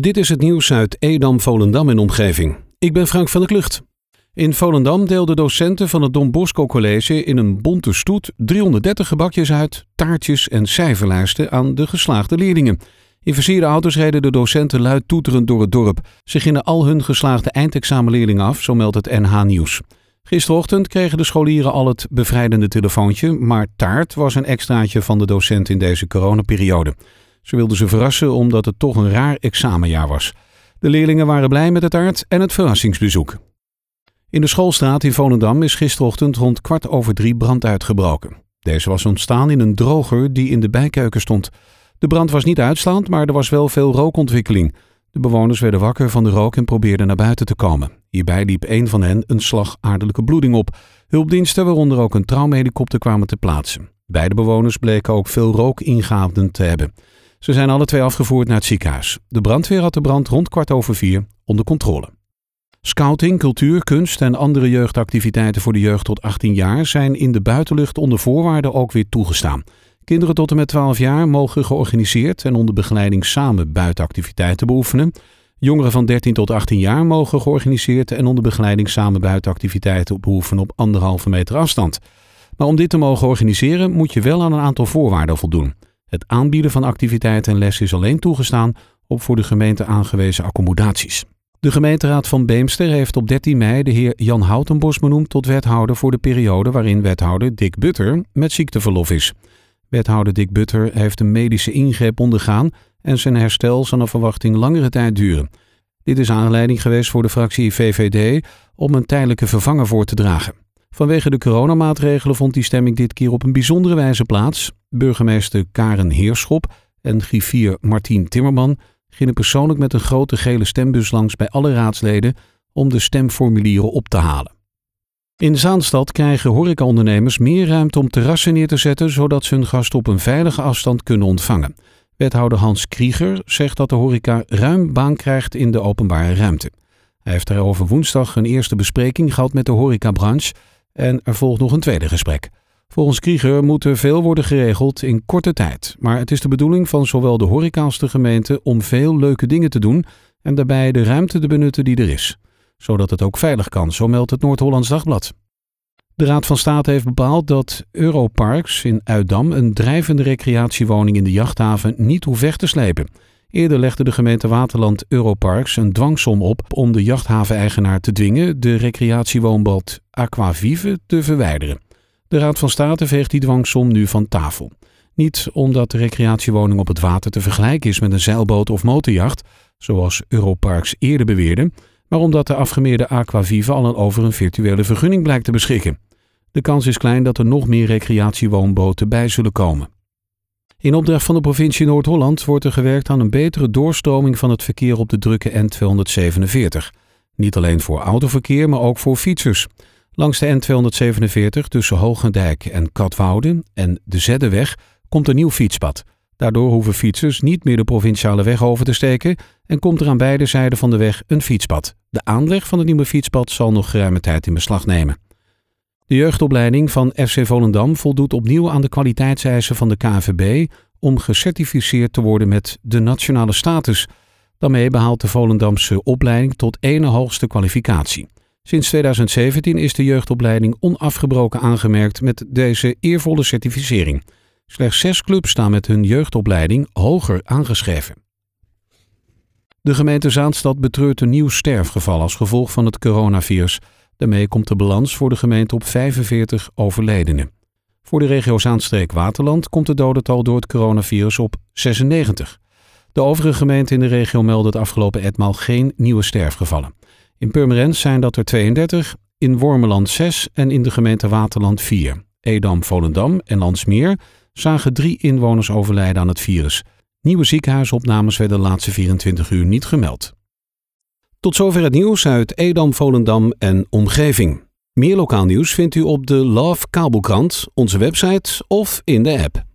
Dit is het nieuws uit Edam, Volendam en omgeving. Ik ben Frank van der Klucht. In Volendam deelden docenten van het Don Bosco College in een bonte stoet 330 gebakjes uit, taartjes en cijferlijsten aan de geslaagde leerlingen. In versierde auto's reden de docenten luid toeterend door het dorp. Ze gingen al hun geslaagde eindexamenleerlingen af, zo meldt het NH Nieuws. Gisterochtend kregen de scholieren al het bevrijdende telefoontje, maar taart was een extraatje van de docent in deze coronaperiode. Ze wilden ze verrassen omdat het toch een raar examenjaar was. De leerlingen waren blij met het taart en het verrassingsbezoek. In de schoolstraat in Volendam is gisterochtend rond kwart over drie brand uitgebroken. Deze was ontstaan in een droger die in de bijkeuken stond. De brand was niet uitslaand, maar er was wel veel rookontwikkeling. De bewoners werden wakker van de rook en probeerden naar buiten te komen. Hierbij liep een van hen een slagaardelijke bloeding op. Hulpdiensten, waaronder ook een traumhelikopter, kwamen te plaatsen. Beide bewoners bleken ook veel rookingaven te hebben. Ze zijn alle twee afgevoerd naar het ziekenhuis. De brandweer had de brand rond kwart over vier onder controle. Scouting, cultuur, kunst en andere jeugdactiviteiten voor de jeugd tot 18 jaar zijn in de buitenlucht onder voorwaarden ook weer toegestaan. Kinderen tot en met 12 jaar mogen georganiseerd en onder begeleiding samen buitenactiviteiten beoefenen. Jongeren van 13 tot 18 jaar mogen georganiseerd en onder begeleiding samen buitenactiviteiten beoefenen op anderhalve meter afstand. Maar om dit te mogen organiseren moet je wel aan een aantal voorwaarden voldoen. Het aanbieden van activiteiten en lessen is alleen toegestaan op voor de gemeente aangewezen accommodaties. De gemeenteraad van Beemster heeft op 13 mei de heer Jan Houtenbos benoemd tot wethouder voor de periode waarin wethouder Dick Butter met ziekteverlof is. Wethouder Dick Butter heeft een medische ingreep ondergaan en zijn herstel zal naar verwachting langere tijd duren. Dit is aanleiding geweest voor de fractie VVD om een tijdelijke vervanger voor te dragen. Vanwege de coronamaatregelen vond die stemming dit keer op een bijzondere wijze plaats. Burgemeester Karen Heerschop en griffier Martien Timmerman gingen persoonlijk met een grote gele stembus langs bij alle raadsleden om de stemformulieren op te halen. In Zaanstad krijgen horecaondernemers meer ruimte om terrassen neer te zetten, zodat ze hun gasten op een veilige afstand kunnen ontvangen. Wethouder Hans Krieger zegt dat de horeca ruim baan krijgt in de openbare ruimte. Hij heeft daarover woensdag een eerste bespreking gehad met de horecabranche en er volgt nog een tweede gesprek. Volgens Krieger moet er veel worden geregeld in korte tijd. Maar het is de bedoeling van zowel de horeca als de gemeente om veel leuke dingen te doen en daarbij de ruimte te benutten die er is. Zodat het ook veilig kan, zo meldt het Noord-Hollands Dagblad. De Raad van State heeft bepaald dat Europarks in Uitdam een drijvende recreatiewoning in de jachthaven niet hoeft weg te slepen. Eerder legde de gemeente Waterland Europarks een dwangsom op om de jachthaven-eigenaar te dwingen de recreatiewoonbad Aquavive te verwijderen. De Raad van State veegt die dwangsom nu van tafel. Niet omdat de recreatiewoning op het water te vergelijken is met een zeilboot of motorjacht, zoals Europarks eerder beweerde, maar omdat de afgemeerde Aquavive al over een virtuele vergunning blijkt te beschikken. De kans is klein dat er nog meer recreatiewoonboten bij zullen komen. In opdracht van de provincie Noord-Holland wordt er gewerkt aan een betere doorstroming van het verkeer op de drukke N247. Niet alleen voor autoverkeer, maar ook voor fietsers. Langs de N247 tussen Hogendijk en Katwoude en de Zeddeweg komt een nieuw fietspad. Daardoor hoeven fietsers niet meer de provinciale weg over te steken en komt er aan beide zijden van de weg een fietspad. De aanleg van het nieuwe fietspad zal nog geruime tijd in beslag nemen. De jeugdopleiding van FC Volendam voldoet opnieuw aan de kwaliteitseisen van de KNVB om gecertificeerd te worden met de nationale status. Daarmee behaalt de Volendamse opleiding tot ene hoogste kwalificatie. Sinds 2017 is de jeugdopleiding onafgebroken aangemerkt met deze eervolle certificering. Slechts zes clubs staan met hun jeugdopleiding hoger aangeschreven. De gemeente Zaanstad betreurt een nieuw sterfgeval als gevolg van het coronavirus. Daarmee komt de balans voor de gemeente op 45 overledenen. Voor de regio Zaanstreek-Waterland komt de dodental door het coronavirus op 96. De overige gemeenten in de regio melden het afgelopen etmaal geen nieuwe sterfgevallen. In Purmerend zijn dat er 32, in Wormeland 6 en in de gemeente Waterland 4. Edam, Volendam en Landsmeer zagen drie inwoners overlijden aan het virus. Nieuwe ziekenhuisopnames werden de laatste 24 uur niet gemeld. Tot zover het nieuws uit Edam, Volendam en omgeving. Meer lokaal nieuws vindt u op de Love Kabelkrant, onze website of in de app.